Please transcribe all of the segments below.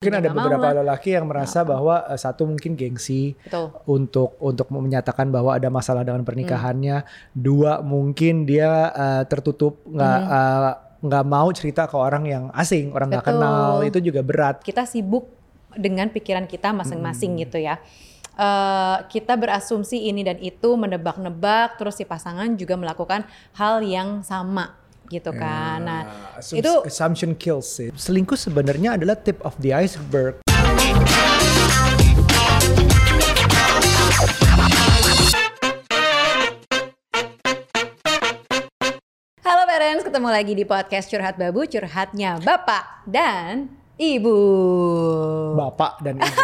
Mungkin Dia ada beberapa lah. lelaki yang merasa bahwa eh, satu mungkin gengsi Betul. untuk untuk menyatakan bahwa ada masalah dengan pernikahannya. Hmm. Dua mungkin dia eh, tertutup nggak eh, nggak mau cerita ke orang yang asing, orang nggak kenal. Itu juga berat. kita sibuk dengan pikiran kita masing-masing Hmm. gitu ya. Eh, kita berasumsi ini dan itu, menebak-nebak, terus si pasangan juga melakukan hal yang sama gitu kan. Nah, Assum- itu assumption kills sih. Selingkuh sebenarnya adalah tip of the iceberg. halo parents, ketemu lagi di podcast Curhat Babu, curhatnya Bapak dan Ibu. Bapak dan ibu.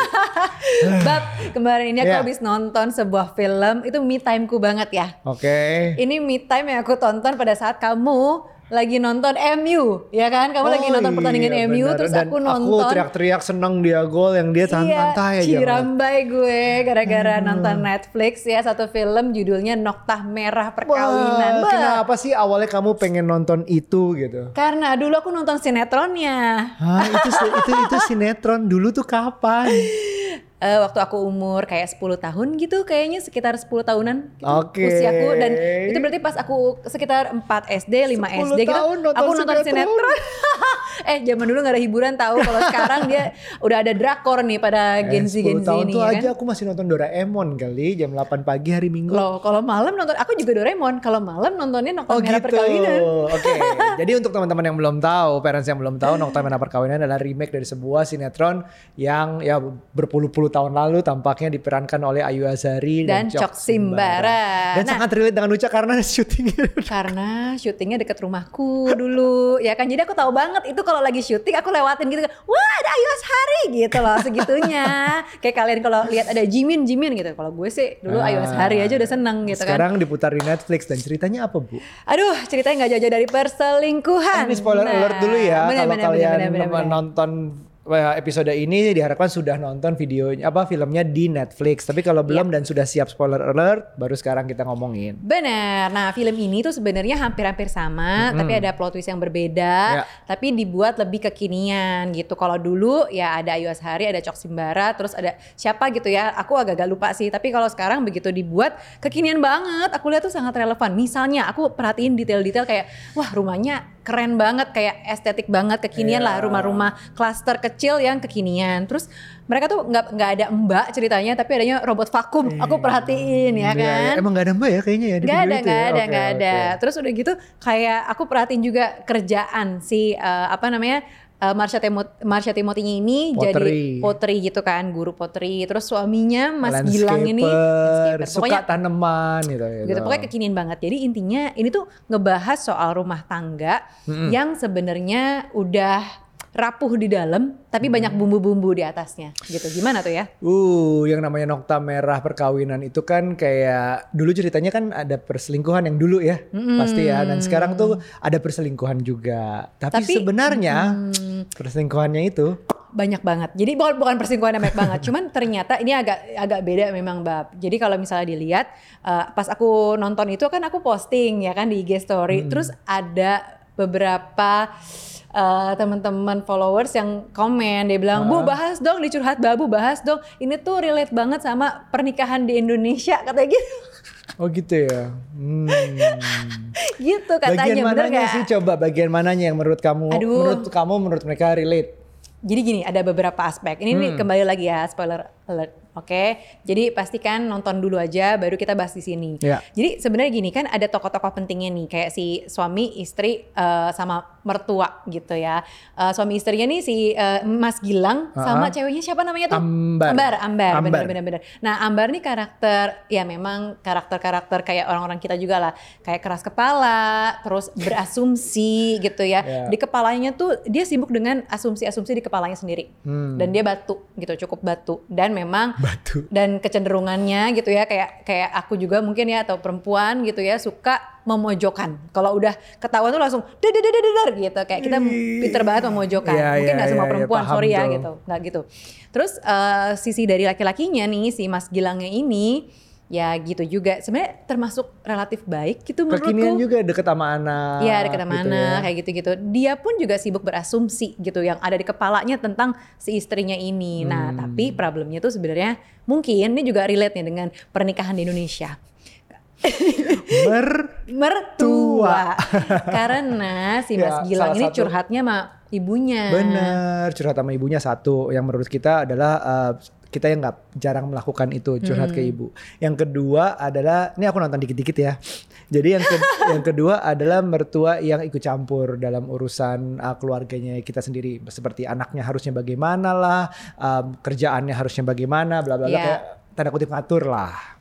Bab, kemarin ini aku Yeah. habis nonton sebuah film, itu me timeku banget ya. Oke. Ini me time yang aku tonton pada saat kamu lagi nonton MU, ya kan? Kamu lagi Oh nonton pertandingan iya, MU, terus Dan aku nonton. teriak-teriak seneng dia gol yang dia santai aja. Iya, cirambai gue gara-gara Hmm. nonton Netflix ya satu film judulnya Noktah Merah Perkawinan. Wah, Bah, kenapa sih awalnya kamu pengen nonton itu gitu? Karena dulu aku nonton sinetronnya. Hah, itu itu itu sinetron dulu tuh kapan? Eh, waktu aku umur kayak 10 tahun gitu kayaknya sekitar 10 tahunan gitu Oke. usiaku dan itu berarti pas aku sekitar 4 SD, 5 10 SD gitu tahun nonton aku nonton sinetron. sinetron. eh zaman dulu gak ada hiburan tahu kalau sekarang dia udah ada drakor nih pada Gen Z Eh, Gen 10 Z tahun ini tuh ya aja kan. aku masih nonton Doraemon kali jam 8 pagi hari Minggu. Loh, kalau malam nonton aku juga Doraemon. Kalau malam nontonnya Nokta Oh Merah gitu. Perkawinan. Oke. Jadi untuk teman-teman yang belum tahu, parents yang belum tahu, Nokta Merah Perkawinan adalah remake dari sebuah sinetron yang ya berpuluh-puluh tahun lalu tampaknya diperankan oleh Ayu Azari Dan dan, Cok Simbara. Dan Nah. sangat relate dengan Uca karena syutingnya Karena syutingnya deket rumahku dulu, ya kan. Jadi aku tahu banget itu kalau lagi syuting aku lewatin gitu. Wah ada Ayu Ashari gitu loh segitunya. Kayak kalian kalau lihat ada Jimin Jimin gitu. Kalau gue sih dulu Ayu Ah. Ashari aja udah seneng gitu kan. Sekarang diputar di Netflix dan ceritanya apa bu? Aduh ceritanya nggak jauh-jauh dari perselingkuhan. Ini spoiler Nah, alert dulu ya. Kalau kalian bener, bener, bener. nonton episode ini diharapkan sudah nonton videonya apa filmnya di Netflix. Tapi kalau Iya. belum dan sudah siap spoiler alert, baru sekarang kita ngomongin. Benar. Nah, film ini tuh sebenarnya hampir-hampir sama, tapi ada plot twist yang berbeda, Ya. tapi dibuat lebih kekinian gitu. Kalau dulu ya ada Ayu Ashari, ada Cok Simbara, terus ada siapa gitu ya. Aku agak-agak lupa sih, tapi kalau sekarang begitu dibuat kekinian banget. Aku lihat tuh sangat relevan. Misalnya aku perhatiin detail-detail kayak wah, rumahnya keren banget kayak estetik banget kekinian lah Ya. rumah-rumah klaster kecil yang kekinian. Terus mereka tuh nggak nggak ada mbak ceritanya, tapi adanya robot vakum. Aku perhatiin ya Iya, kan. iya. Emang gak ada mbak ya kayaknya ya di Gak video ada, itu gak ya? ada, Oke, gak ada. Terus udah gitu kayak aku perhatiin juga kerjaan si eh, apa namanya eh, Marsha Timot Marsha Timotinya ini Pottery. jadi pottery gitu kan, guru pottery. Terus suaminya Mas Gilang ini Landscaper, suka Pokoknya tanaman gitu. gitu. Pokoknya kekinian banget. Jadi intinya ini tuh ngebahas soal rumah tangga yang sebenarnya udah rapuh di dalam tapi banyak bumbu-bumbu di atasnya gitu. Gimana tuh ya? Uh, yang namanya nokta merah perkawinan itu kan kayak dulu ceritanya kan ada perselingkuhan yang dulu ya, pasti ya. Dan sekarang tuh ada perselingkuhan juga. Tapi, Tapi, sebenarnya perselingkuhannya itu banyak banget. Jadi bukan bukan perselingkuhan yang banyak banget. Cuman ternyata ini agak agak beda memang bab. Jadi kalau misalnya dilihat eh, pas aku nonton itu kan aku posting ya kan di IG story. Terus ada beberapa eh, teman-teman followers yang komen dia bilang bu bahas dong di curhat babu bahas dong ini tuh relate banget sama pernikahan di Indonesia katanya gitu Oh gitu ya. Hmm. gitu katanya bagian bener mananya nggak? sih coba bagian mananya yang menurut kamu Aduh. menurut kamu menurut mereka relate? Jadi gini, ada beberapa aspek. Ini nih kembali lagi ya, spoiler alert. Oke, jadi pastikan nonton dulu aja, baru kita bahas di sini. Ya. Jadi sebenarnya gini kan ada tokoh-tokoh pentingnya nih, kayak si suami, istri, eh, sama mertua gitu ya. Eh, suami istrinya nih si eh, Mas Gilang sama Ah. ceweknya siapa namanya tuh? Ambar. Ambar, Ambar, Ambar. bener-bener. bener. Nah Ambar nih karakter, ya memang karakter-karakter kayak orang-orang kita juga lah, kayak keras kepala, terus berasumsi gitu ya. Ya. Di kepalanya tuh dia sibuk dengan asumsi-asumsi di kepalanya sendiri. Hmm. Dan dia batu gitu, cukup batu. Dan memang Batu. dan kecenderungannya gitu ya kayak kayak aku juga mungkin ya atau perempuan gitu ya suka memojokkan. Kalau udah ketahuan tuh langsung der, gitu kayak kita pinter banget memojokkan. Iya, mungkin iya, nggak semua iya, perempuan, paham sorry ya gitu, nggak gitu. Terus eh, sisi dari laki-lakinya nih si Mas Gilangnya ini ya gitu juga sebenarnya termasuk relatif baik gitu Kekinian menurutku juga deket sama anak. Iya deket sama gitu anak ya. kayak gitu-gitu. Dia pun juga sibuk berasumsi gitu yang ada di kepalanya tentang si istrinya ini. Nah Hmm. tapi problemnya tuh sebenarnya mungkin ini juga relate nih dengan pernikahan di Indonesia. Mer Mertua. Karena si Mas Ya, Gilang ini satu- curhatnya sama ibunya. Bener, curhat sama ibunya satu. Yang menurut kita adalah uh, kita yang nggak jarang melakukan itu curhat Hmm. ke ibu. Yang kedua adalah, ini aku nonton dikit-dikit ya. Jadi yang ke- yang kedua adalah mertua yang ikut campur dalam urusan uh, keluarganya kita sendiri. Seperti anaknya harusnya bagaimana lah, um, kerjaannya harusnya bagaimana, bla bla bla. Kayak tanda kutip ngatur lah.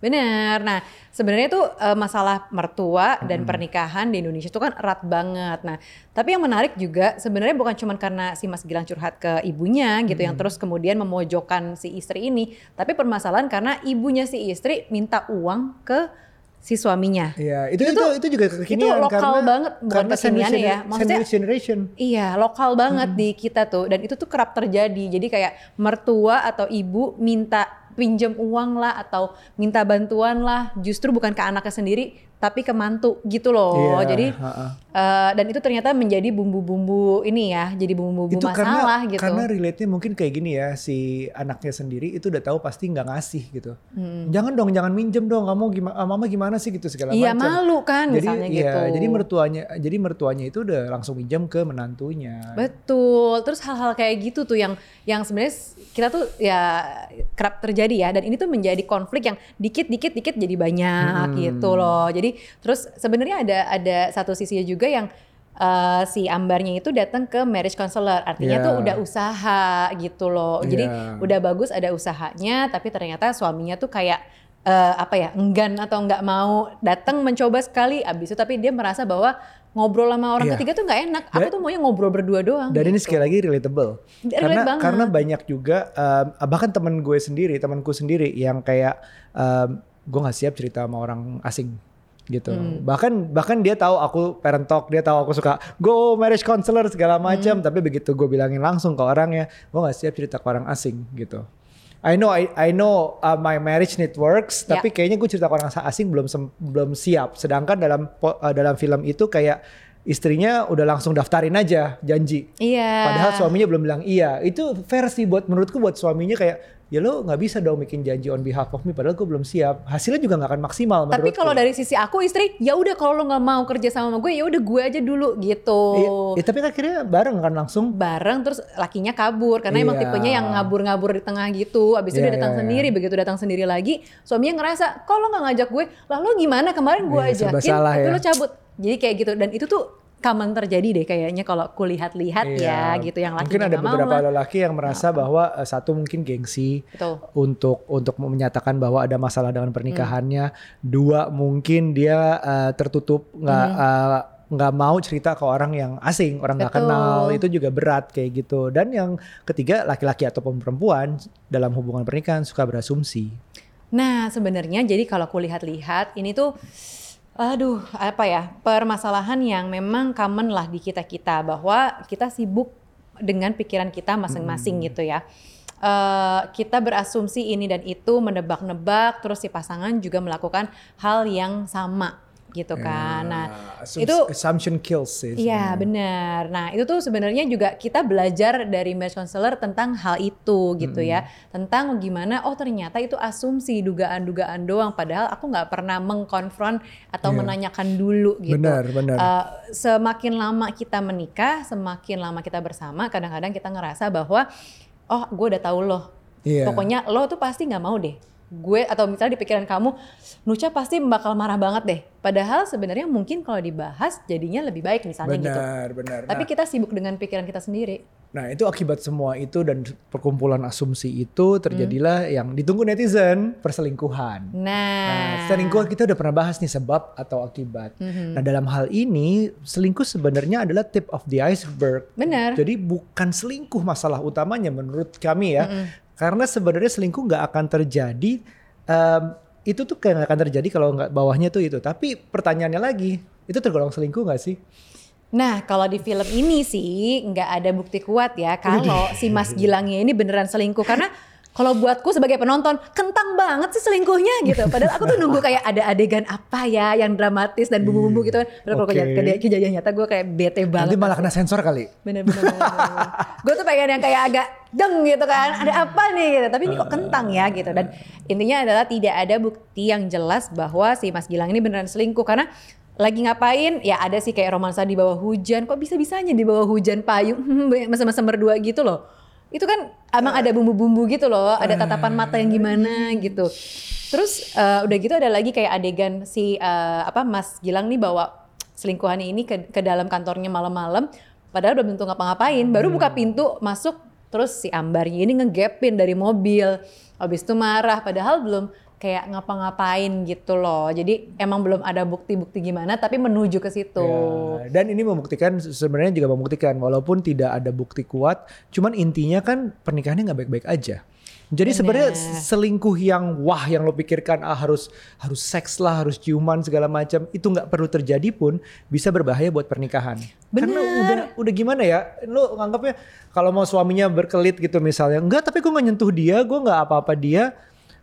Bener. Nah, sebenarnya tuh eh, masalah mertua dan pernikahan di Indonesia itu kan erat banget. Nah, tapi yang menarik juga sebenarnya bukan cuma karena si Mas Gilang curhat ke ibunya gitu yang terus kemudian memojokkan si istri ini, tapi permasalahan karena ibunya si istri minta uang ke si suaminya. Iya, itu Itu itu itu juga kekinian lokal karena banget, bukan karena sandwich ya. Maksudnya- generation. Iya, lokal banget di kita tuh dan itu tuh kerap terjadi. Jadi kayak mertua atau ibu minta pinjam uang lah atau minta bantuan lah, justru bukan ke anaknya sendiri tapi ke mantu gitu loh. Iya, Jadi ha-ha. eh, dan itu ternyata menjadi bumbu-bumbu ini ya, jadi bumbu-bumbu masalah karena gitu. karena relate-nya mungkin kayak gini ya si anaknya sendiri itu udah tahu pasti nggak ngasih gitu Hmm. jangan dong jangan minjem dong kamu gimana mama gimana sih gitu segala Iya macam malu kan jadi misalnya iya, gitu. jadi mertuanya jadi mertuanya itu udah langsung minjem ke menantunya Betul. Terus hal-hal kayak gitu tuh yang yang sebenarnya kita tuh ya kerap terjadi ya dan ini tuh menjadi konflik yang dikit-dikit dikit jadi banyak Hmm. gitu loh. Jadi terus sebenarnya ada ada satu sisinya juga yang eh, si Ambarnya itu datang ke marriage counselor. Artinya Iya. tuh udah usaha gitu loh. Jadi Iya. udah bagus ada usahanya tapi ternyata suaminya tuh kayak eh, apa ya enggan atau nggak mau datang mencoba sekali abis itu tapi dia merasa bahwa ngobrol sama orang Iya. ketiga tuh nggak enak. Aku Dan- tuh maunya ngobrol berdua doang. dan ini gitu. sekali lagi relatable Relate karena banget. karena banyak juga um, bahkan temen gue sendiri temanku sendiri yang kayak um, gue nggak siap cerita sama orang asing gitu Hmm. bahkan bahkan dia tahu aku parent talk dia tahu aku suka go marriage counselor segala macam Hmm. tapi begitu gue bilangin langsung ke orangnya gue nggak siap cerita ke orang asing gitu I know I, I know uh, my marriage need works Ya. tapi kayaknya gue cerita ke orang asing belum sem- belum siap sedangkan dalam uh, dalam film itu kayak istrinya udah langsung daftarin aja janji Iya. Padahal suaminya belum bilang iya. Itu sih buat menurutku buat suaminya kayak ya lo nggak bisa dong bikin janji on behalf of me padahal gue belum siap. Hasilnya juga nggak akan maksimal Tapi kalau dari sisi aku istri, ya udah kalau lo nggak mau kerja sama gue, ya udah gue aja dulu gitu. Iya, iya, tapi akhirnya bareng kan langsung. Bareng terus lakinya kabur karena emang Iya. tipenya yang ngabur-ngabur di tengah gitu. Abis itu Iya, dia datang iya, iya. sendiri, begitu datang sendiri lagi, suaminya ngerasa kalau nggak ngajak gue, lah lo gimana kemarin gue Iya, serba ajakin, tapi ya. lo cabut. Jadi kayak gitu dan itu tuh common terjadi deh kayaknya kalau kulihat-lihat ya Iya. gitu yang lakinya Mungkin ada mau beberapa lah. lelaki yang merasa bahwa eh, satu mungkin gengsi Betul. untuk untuk menyatakan bahwa ada masalah dengan pernikahannya. Hmm. Dua mungkin dia eh, tertutup nggak eh, nggak mau cerita ke orang yang asing, orang nggak kenal itu juga berat kayak gitu. Dan yang ketiga laki-laki ataupun perempuan dalam hubungan pernikahan suka berasumsi. Nah, sebenarnya jadi kalau aku lihat-lihat ini tuh aduh, apa ya? Permasalahan yang memang common lah di kita-kita bahwa kita sibuk dengan pikiran kita masing-masing gitu ya. Eh, kita berasumsi ini dan itu, menebak-nebak, terus si pasangan juga melakukan hal yang sama gitu kan. Nah, Assum- itu- assumption kills sih. Iya benar. Nah itu tuh sebenarnya juga kita belajar dari marriage counselor tentang hal itu gitu ya, tentang gimana oh ternyata itu asumsi dugaan-dugaan doang, padahal aku nggak pernah mengkonfront atau Iya. menanyakan dulu gitu. Benar, benar. Eh, semakin lama kita menikah, semakin lama kita bersama, kadang-kadang kita ngerasa bahwa oh gue udah tahu loh, Iya. pokoknya lo tuh pasti nggak mau deh. Gue atau misalnya di pikiran kamu, Nucha pasti bakal marah banget deh. Padahal sebenarnya mungkin kalau dibahas jadinya lebih baik misalnya gitu. benar, benar. Tapi Nah, kita sibuk dengan pikiran kita sendiri. nah, itu akibat semua itu dan perkumpulan asumsi itu terjadilah Hmm. yang ditunggu netizen perselingkuhan. Nah, Nah, selingkuh kita udah pernah bahas nih sebab atau akibat. Mhm. Nah, dalam hal ini selingkuh sebenarnya adalah tip of the iceberg. benar. Jadi bukan selingkuh masalah utamanya menurut kami ya. Karena sebenarnya selingkuh nggak akan terjadi em, itu tuh kayak nggak akan terjadi kalau nggak bawahnya tuh itu. Tapi pertanyaannya lagi, itu tergolong selingkuh nggak sih? Nah, kalau di film ini sih nggak ada bukti kuat ya kalau si Mas Gilangnya ini beneran selingkuh karena kalau buatku sebagai penonton kentang banget sih selingkuhnya gitu. Padahal aku tuh nunggu kayak ada adegan apa ya yang dramatis dan bumbu-bumbu gitu kan. Padahal kalau Oke. okay. kejadian nyata gue kayak bete banget. Nanti malah kena sensor kali. Bener-bener. gue tuh pengen yang kayak agak deng gitu kan. Ada apa nih gitu. Tapi ini kok kentang ya gitu. Dan intinya adalah tidak ada bukti yang jelas bahwa si Mas Gilang ini beneran selingkuh. Karena lagi ngapain ya ada sih kayak romansa di bawah hujan. Kok bisa-bisanya di bawah hujan payung. Masa-masa berdua gitu loh. Itu kan emang ada bumbu-bumbu gitu loh. Ada tatapan mata yang gimana gitu. Terus eh, udah gitu ada lagi kayak adegan si eh, apa Mas Gilang nih bawa selingkuhannya ini ke, ke dalam kantornya malam-malam padahal belum tentu ngapa-ngapain baru buka pintu masuk terus si Ambarnya ini ngegapin dari mobil. Habis itu marah padahal belum kayak ngapa-ngapain gitu loh. Jadi emang belum ada bukti-bukti gimana tapi menuju ke situ. Ya, dan ini membuktikan sebenarnya juga membuktikan walaupun tidak ada bukti kuat, cuman intinya kan pernikahannya nggak baik-baik aja. Jadi sebenarnya selingkuh yang wah yang lo pikirkan ah harus harus seks lah, harus ciuman segala macam itu nggak perlu terjadi pun bisa berbahaya buat pernikahan. Karena udah udah gimana ya, lo nganggapnya kalau mau suaminya berkelit gitu misalnya, enggak tapi gue nggak nyentuh dia, gue nggak apa-apa dia,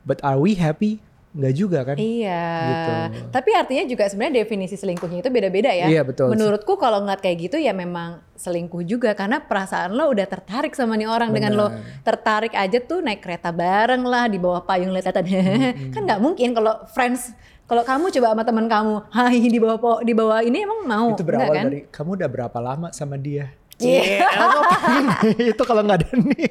but are we happy? Nggak juga kan? Iya, Gitu. tapi artinya juga sebenarnya definisi selingkuhnya itu beda-beda ya. Iya, betul. Menurutku kalau ngeliat kayak gitu ya memang selingkuh juga karena perasaan lo udah tertarik sama nih orang dengan lo tertarik aja tuh naik kereta bareng lah di bawah payung lihat-lihatan. kan nggak mungkin kalau friends kalau kamu coba sama teman kamu, hai di bawah di bawah ini emang mau itu Enggak berawal kan? dari kamu udah berapa lama sama dia? Iya. itu kalau nggak ada nih.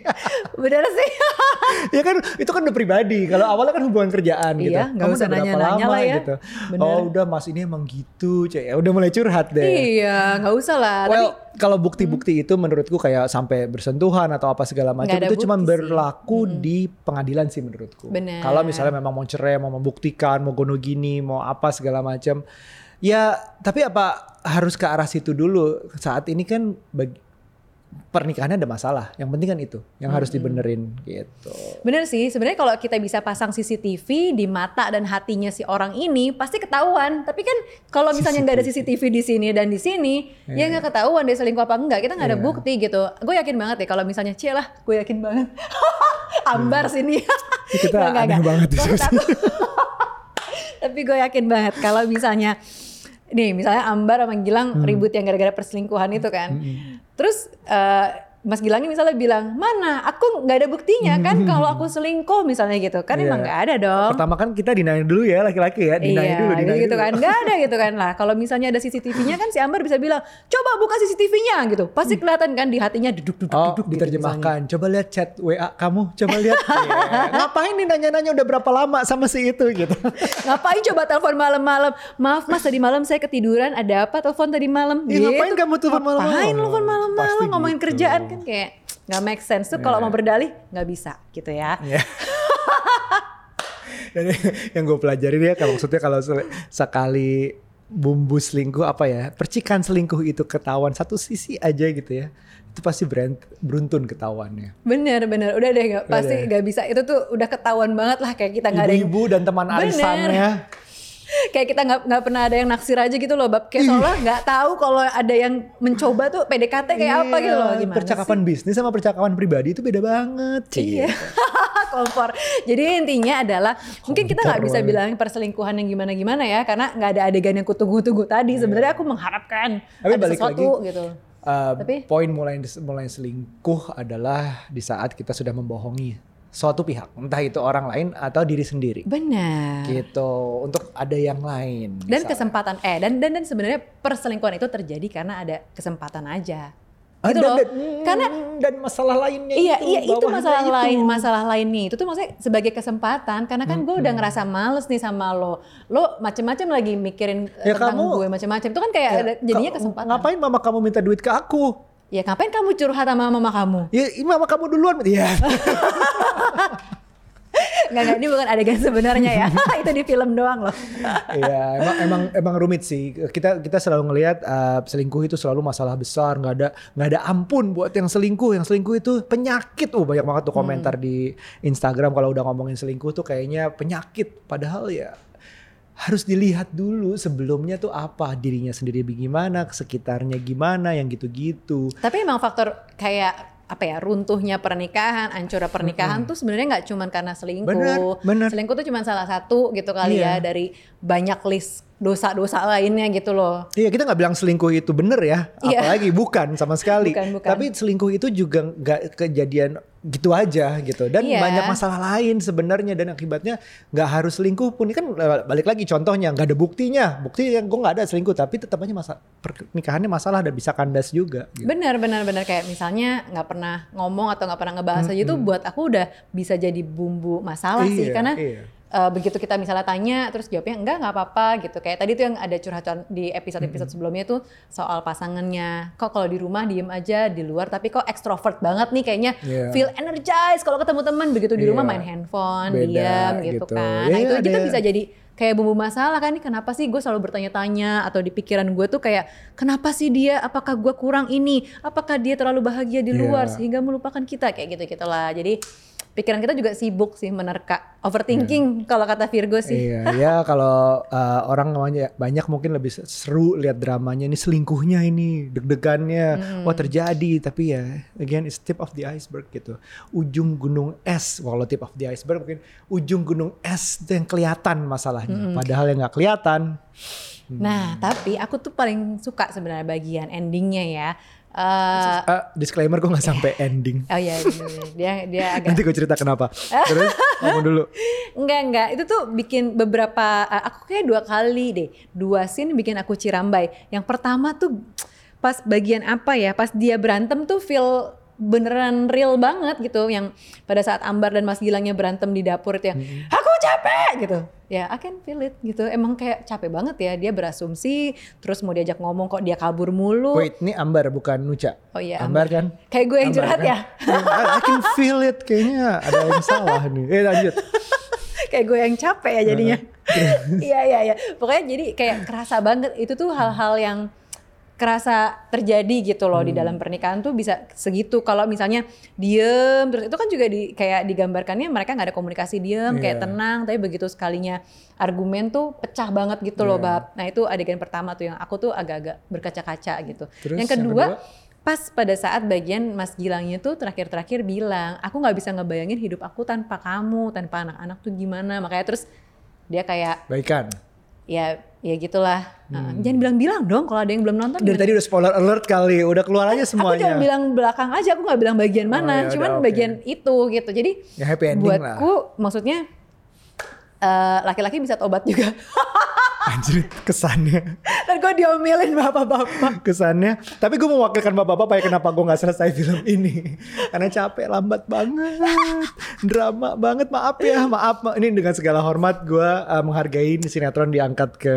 Bener sih. ya kan itu kan udah pribadi. Kalau awalnya kan hubungan kerjaan gitu. Iya, Kamu usah udah berapa nanya-nanya lama lah ya. gitu. Bener. Oh udah mas ini emang gitu. Cek. Ya udah mulai curhat deh. iya, nggak usah lah. Well, Tapi kalau bukti-bukti itu menurutku kayak sampai bersentuhan atau apa segala macam itu cuma bukti sih. berlaku di pengadilan sih menurutku. Bener. Kalau misalnya memang mau cerai, mau membuktikan, mau gono gini, mau apa segala macam. Ya, tapi apa harus ke arah situ dulu? Saat ini kan bagi, pernikahannya ada masalah. Yang penting kan itu, yang harus dibenerin gitu. Bener sih, sebenarnya kalau kita bisa pasang CCTV di mata dan hatinya si orang ini pasti ketahuan. Tapi kan kalau misalnya nggak ada CCTV di sini dan di sini, ya nggak ketahuan dia selingkuh apa enggak. Kita nggak ada Iya. bukti gitu. Gue yakin banget ya kalau misalnya Cie lah, gue yakin banget. Ambar sini. Kita nggak, aneh banget di Tapi gue yakin banget kalau misalnya nih misalnya Ambar sama Gilang Hmm. ribut yang gara-gara perselingkuhan itu kan. Terus eh, Mas Gilang ini misalnya bilang, mana aku nggak ada buktinya kan kalau aku selingkuh misalnya gitu. Kan Hmm. Iya. emang nggak ada dong. Pertama kan kita dinain dulu ya laki-laki ya, dinain iya, dulu, dinain gitu dulu. kan. Nggak ada gitu kan lah. Kalau misalnya ada CCTV-nya kan si Ambar bisa bilang, coba buka CCTV-nya gitu. Pasti kelihatan kan di hatinya duduk duduk Hmm. Oh, duduk. gitu diterjemahkan. Coba lihat chat WA kamu, coba lihat. Iya. Ngapain nih nanya-nanya udah berapa lama sama si itu gitu. Ngapain coba telepon malam-malam? Maaf mas tadi malam saya ketiduran. Ada apa telepon tadi malam? Ya, ngapain kamu telepon malam-malam? Ngapain telepon malam-malam? Ngomongin gitu. kerjaan kan kayak nggak make sense tuh. Kalau mau berdalih nggak bisa gitu ya. Dan yang gue pelajarin ya kalau maksudnya kalau se- sekali bumbu selingkuh apa ya percikan selingkuh itu ketahuan satu sisi aja gitu ya itu pasti berent- beruntun ketahuannya. Bener bener. Udah deh nggak pasti nggak bisa. Itu tuh udah ketahuan banget lah kayak kita nggak ada yang ibu-ibu dan teman Bener. arisannya kayak kita nggak nggak pernah ada yang naksir aja gitu loh bab. Kayak seolah nggak tahu kalau ada yang mencoba tuh PDKT kayak apa gitu loh Iya, gimana percakapan bisnis sama percakapan pribadi itu beda banget sih iya. Kompor. Jadi intinya adalah mungkin kita nggak Kompor. bisa bilang perselingkuhan yang gimana gimana ya karena nggak ada adegan yang kutunggu-tunggu tadi. Sebenarnya aku mengharapkan Iya. Tapi ada balik sesuatu lagi, gitu. Uh, Tapi- poin mulai mulai selingkuh adalah di saat kita sudah membohongi suatu pihak, entah itu orang lain atau diri sendiri. benar Gitu, untuk ada yang lain. dan misalnya. kesempatan eh dan dan dan sebenarnya perselingkuhan itu terjadi karena ada kesempatan aja Ah, gitu dan, loh dan, karena dan masalah lainnya Iya, itu, iya itu masalah itu. lain, masalah lain nih. Itu tuh maksudnya sebagai kesempatan karena kan gue udah ngerasa males nih sama lo. Lo macem-macem lagi mikirin Ya, tentang kamu- gue macem-macem. Itu kan kayak Ya, jadinya kesempatan. Ngapain mama kamu minta duit ke aku? Ya ngapain kamu curhat sama mama kamu? Ya, mama kamu duluan. Iya. Enggak, enggak, ini bukan adegan sebenarnya ya. itu di film doang loh. Iya, emang, emang emang rumit sih. Kita kita selalu ngelihat uh, selingkuh itu selalu masalah besar, nggak ada nggak ada ampun buat yang selingkuh. Yang selingkuh itu penyakit. Oh banyak banget tuh komentar di Instagram kalau udah ngomongin selingkuh tuh kayaknya penyakit. Padahal ya harus dilihat dulu sebelumnya tuh apa dirinya sendiri gimana, sekitarnya gimana, yang gitu-gitu. Tapi emang faktor kayak apa ya runtuhnya pernikahan, hancurnya pernikahan tuh sebenarnya nggak cuman karena selingkuh. Bener, bener. Selingkuh tuh cuma salah satu gitu kali Iya. ya dari banyak list dosa-dosa lainnya gitu loh. Iya kita nggak bilang selingkuh itu bener ya, Iya. apalagi bukan sama sekali. Bukan, bukan. Tapi selingkuh itu juga nggak kejadian gitu aja gitu, dan Iya. banyak masalah lain sebenarnya dan akibatnya nggak harus selingkuh pun. Ini kan eh, balik lagi contohnya nggak ada buktinya, bukti yang gue nggak ada selingkuh, tapi tetap aja masa pernikahannya masalah dan bisa kandas juga. Gitu. Benar, benar, benar kayak misalnya nggak pernah ngomong atau nggak pernah ngebahas aja itu buat aku udah bisa jadi bumbu masalah sih Iya, karena iya. Eh, begitu kita misalnya tanya terus jawabnya enggak nggak apa-apa gitu. Kayak tadi tuh yang ada curhatan di episode-episode sebelumnya tuh soal pasangannya. Kok kalau di rumah diem aja di luar tapi kok ekstrovert banget nih kayaknya. Iya. feel energized kalau ketemu teman begitu di rumah Iya. main handphone Beda diam gitu, gitu. kan. Ya, nah itu aja kan ada- bisa jadi kayak bumbu masalah kan ini kenapa sih gue selalu bertanya-tanya? Atau di pikiran gue tuh kayak kenapa sih dia? Apakah gue kurang ini? Apakah dia terlalu bahagia di Iya. luar sehingga melupakan kita? Kayak gitu gitulah jadi pikiran kita juga sibuk sih menerka overthinking kalau kata Virgo sih. Iya, ya kalau uh, orang banyak, banyak mungkin lebih seru lihat dramanya ini selingkuhnya ini deg-degannya. Hmm. wah terjadi tapi ya again it's tip of the iceberg gitu. Ujung gunung es walau tip of the iceberg mungkin ujung gunung es itu yang kelihatan masalahnya. Hmm. padahal yang nggak kelihatan. Nah tapi aku tuh paling suka sebenarnya bagian endingnya ya Eh, Ah, disclaimer gue nggak sampai ending. Oh iya dia dia agak nanti gue cerita kenapa. Terus kamu dulu. Enggak enggak. Itu tuh bikin beberapa uh, aku kayak dua kali deh. Dua scene bikin aku cirambai. Yang pertama tuh pas bagian apa ya? Pas dia berantem tuh feel beneran real banget gitu. Yang pada saat Ambar dan Mas Gilangnya berantem di dapur itu yang aku capek gitu. Ya I can feel it gitu. Emang kayak capek banget ya dia berasumsi terus mau diajak ngomong kok dia kabur mulu. Wait ini Ambar bukan Nuca? Oh iya Ambar kan? Kayak gue yang Ambar curhat kan? ya. I, I can feel it kayaknya ada yang salah nih. Eh lanjut. Kayak gue yang capek ya jadinya. Iya iya iya. Pokoknya jadi kayak kerasa banget. Itu tuh hal-hal yang kerasa terjadi gitu loh di Hmm. dalam pernikahan tuh bisa segitu. Kalau misalnya diem terus itu kan juga di kayak digambarkannya mereka nggak ada komunikasi diem kayak Iya. tenang tapi begitu sekalinya argumen tuh pecah banget gitu loh Iya. bab. Nah itu adegan pertama tuh yang aku tuh agak-agak berkaca-kaca gitu. Terus yang yang kedua, kedua? pas pada saat bagian Mas Gilangnya tuh terakhir-terakhir bilang, aku nggak bisa ngebayangin hidup aku tanpa kamu, tanpa anak-anak tuh gimana. Makanya terus dia kayak baikan ya ya gitulah. Nah, Jangan bilang-bilang dong kalau ada yang belum nonton. Hmm. dari tadi udah spoiler alert kali udah keluar aja aku cuma semuanya bilang belakang aja, aku nggak bilang bagian mana, ya cuman udah, oke. bagian itu gitu. Jadi Ya, happy ending lah. buatku maksudnya eh, laki-laki bisa tobat juga. anjir kesannya. Dan gue diomelin bapak-bapak. kesannya tapi gue mewakilkan bapak-bapak ya kenapa gue nggak selesai film ini? Karena capek lambat banget drama banget. Maaf ya maaf. Ma- ini dengan segala hormat gue uh, menghargai sinetron diangkat ke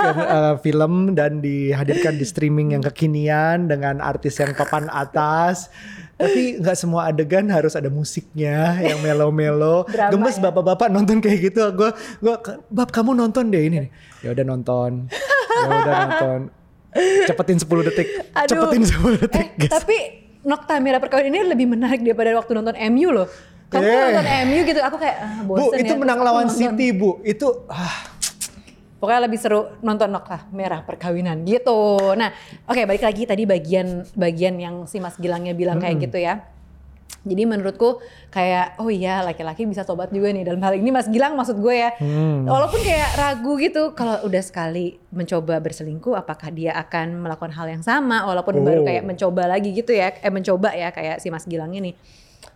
ke uh, film dan dihadirkan di streaming yang kekinian dengan artis yang papan atas tapi nggak semua adegan harus ada musiknya yang melo-melo gemes ya. bapak-bapak nonton kayak gitu gue gue bab kamu nonton deh ini nih ya udah nonton ya udah nonton cepetin 10 detik Aduh. cepetin 10 detik Eh, guys tapi Nokta Merah Perkawinan ini lebih menarik daripada waktu nonton MU loh. Kamu Eh. nonton MU gitu, aku kayak ah, bu bosen itu ya. menang lawan nonton. City bu itu ah, Pokoknya lebih seru nonton Nokta Merah Perkawinan gitu. Nah, oke balik lagi tadi bagian bagian yang si Mas Gilangnya bilang kayak gitu ya. Jadi menurutku kayak oh iya laki-laki bisa tobat juga nih dalam hal ini Mas Gilang maksud gue ya. Hmm. Walaupun kayak ragu gitu kalau udah sekali mencoba berselingkuh apakah dia akan melakukan hal yang sama walaupun Oh. baru kayak mencoba lagi gitu ya eh mencoba ya kayak si Mas Gilang ini.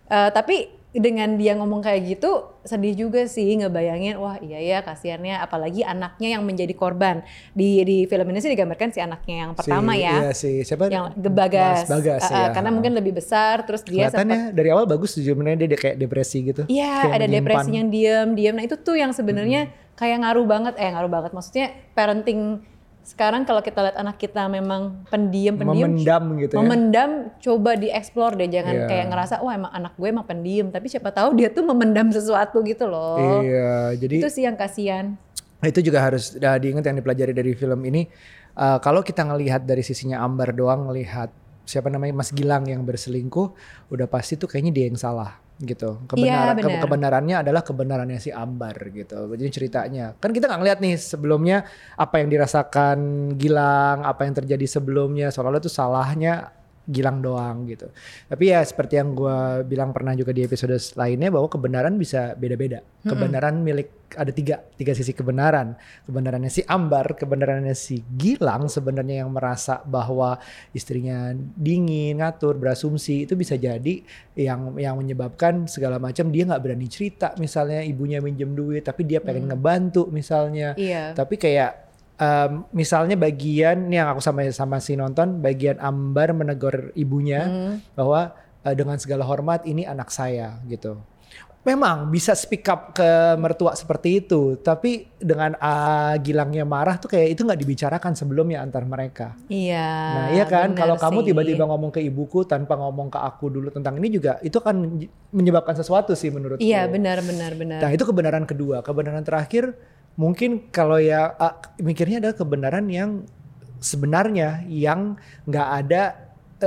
Eh, tapi dengan dia ngomong kayak gitu sedih juga sih ngebayangin wah iya ya kasihannya apalagi anaknya yang menjadi korban di di film ini sih digambarkan si anaknya yang pertama si, ya iya, si siapa yang Gebagas, Mas Bagas Uh, ya. karena mungkin lebih besar terus dia sempat kelihatannya dari awal bagus sebenarnya dia, dia kayak depresi gitu Iya, ada menyimpan. depresi yang diem, diem. Nah itu tuh yang sebenarnya kayak ngaruh banget, eh ngaruh banget. Maksudnya parenting sekarang kalau kita lihat anak kita memang pendiam, pendiam, memendam gitu ya memendam, coba dieksplor deh. Jangan Iya. kayak ngerasa, wah emang anak gue emang pendiam. Tapi siapa tahu dia tuh memendam sesuatu gitu loh. iya jadi Itu sih yang kasihan. Itu juga harus uh, diingat yang dipelajari dari film ini. Uh, kalau kita ngelihat dari sisinya Ambar doang, ngelihat siapa namanya Mas Gilang yang berselingkuh, udah pasti tuh kayaknya dia yang salah gitu. Kebenaran, Iya, benar. kebenarannya adalah kebenarannya si Ambar gitu. Jadi ceritanya kan kita nggak ngeliat nih sebelumnya apa yang dirasakan Gilang, apa yang terjadi sebelumnya, seolah-olah itu salahnya Gilang doang gitu. Tapi ya seperti yang gue bilang pernah juga di episode lainnya bahwa kebenaran bisa beda-beda. Kebenaran milik ada tiga tiga sisi kebenaran. Kebenarannya si Ambar, kebenarannya si Gilang sebenarnya yang merasa bahwa istrinya dingin, ngatur, berasumsi itu bisa jadi yang yang menyebabkan segala macam dia nggak berani cerita. Misalnya ibunya minjem duit, tapi dia pengen ngebantu misalnya. Iya. Tapi kayak um, misalnya bagian nih yang aku sama sama si nonton bagian Ambar menegur ibunya bahwa uh, dengan segala hormat ini anak saya gitu. Memang bisa speak up ke mertua seperti itu, tapi dengan uh, Gilangnya marah tuh kayak itu nggak dibicarakan sebelumnya antar mereka. Iya. Nah iya kan, kalau kamu tiba-tiba ngomong ke ibuku tanpa ngomong ke aku dulu tentang ini juga itu kan menyebabkan sesuatu sih menurutku. Iya benar benar benar. Nah itu kebenaran kedua. Kebenaran terakhir mungkin kalau ya ah, mikirnya adalah kebenaran yang sebenarnya yang nggak ada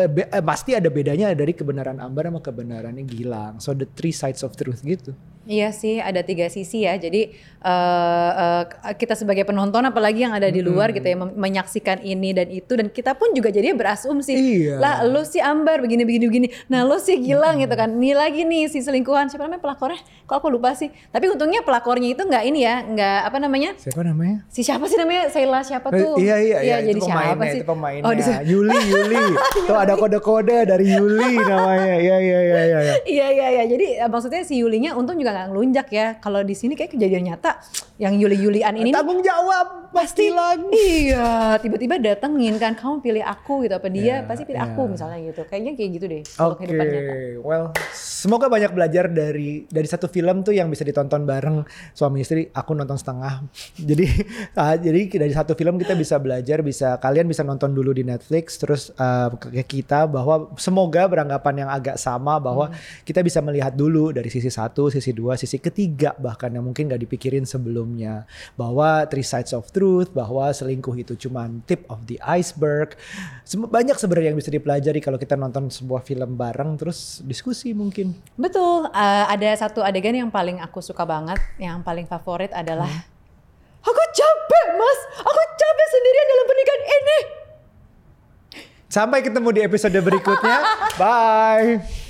be- eh, pasti ada bedanya dari kebenaran Ambar sama kebenarannya Gilang. So the three sides of truth gitu. Iya sih, ada tiga sisi ya. Jadi eh, eh, kita sebagai penonton, apalagi yang ada di luar gitu ya, menyaksikan ini dan itu, dan kita pun juga jadinya berasumsi. Iya. Lah, lo si Ambar begini begini begini. Nah, lo si Gilang gitu kan. Nih lagi nih si selingkuhan. Siapa namanya pelakornya? Kok aku lupa sih. Tapi untungnya pelakornya itu nggak ini ya, nggak apa namanya? Siapa namanya? Si siapa sih namanya? Sheila siapa tuh? Eh, iya iya iya jadi itu siapa sih? itu pemainnya. Oh, di- Yuli Yuli. Tuh ada kode-kode dari Yuli namanya. Iya iya iya iya. iya. Iya iya iya. Jadi maksudnya si Yulinya untung juga nggak ngelunjak ya. Kalau di sini kayak kejadian nyata yang Yuli-Yulian ini Tanggung jawab pasti lagi. Iya, tiba-tiba datengin kan kamu pilih aku gitu apa dia Ya, pasti pilih ya. aku misalnya gitu. Kayaknya kayak gitu deh kalau Oke, kehidupan nyata. well, semoga banyak belajar dari dari satu film tuh yang bisa ditonton bareng suami istri. Aku nonton setengah. Jadi ah, jadi dari satu film kita bisa belajar, bisa kalian bisa nonton dulu di Netflix, terus ke ke kita bahwa semoga beranggapan yang agak sama bahwa kita bisa melihat dulu dari sisi satu, sisi dua, sisi ketiga bahkan yang mungkin gak dipikirin sebelumnya bahwa three sides of truth, bahwa selingkuh itu cuma tip of the iceberg. Banyak sebenarnya yang bisa dipelajari kalau kita nonton sebuah film bareng terus diskusi mungkin. Betul, eh, ada satu adegan yang paling aku suka banget, yang paling favorit adalah Aku capek mas, aku capek sendirian dalam pernikahan ini. Sampai ketemu di episode berikutnya. Bye.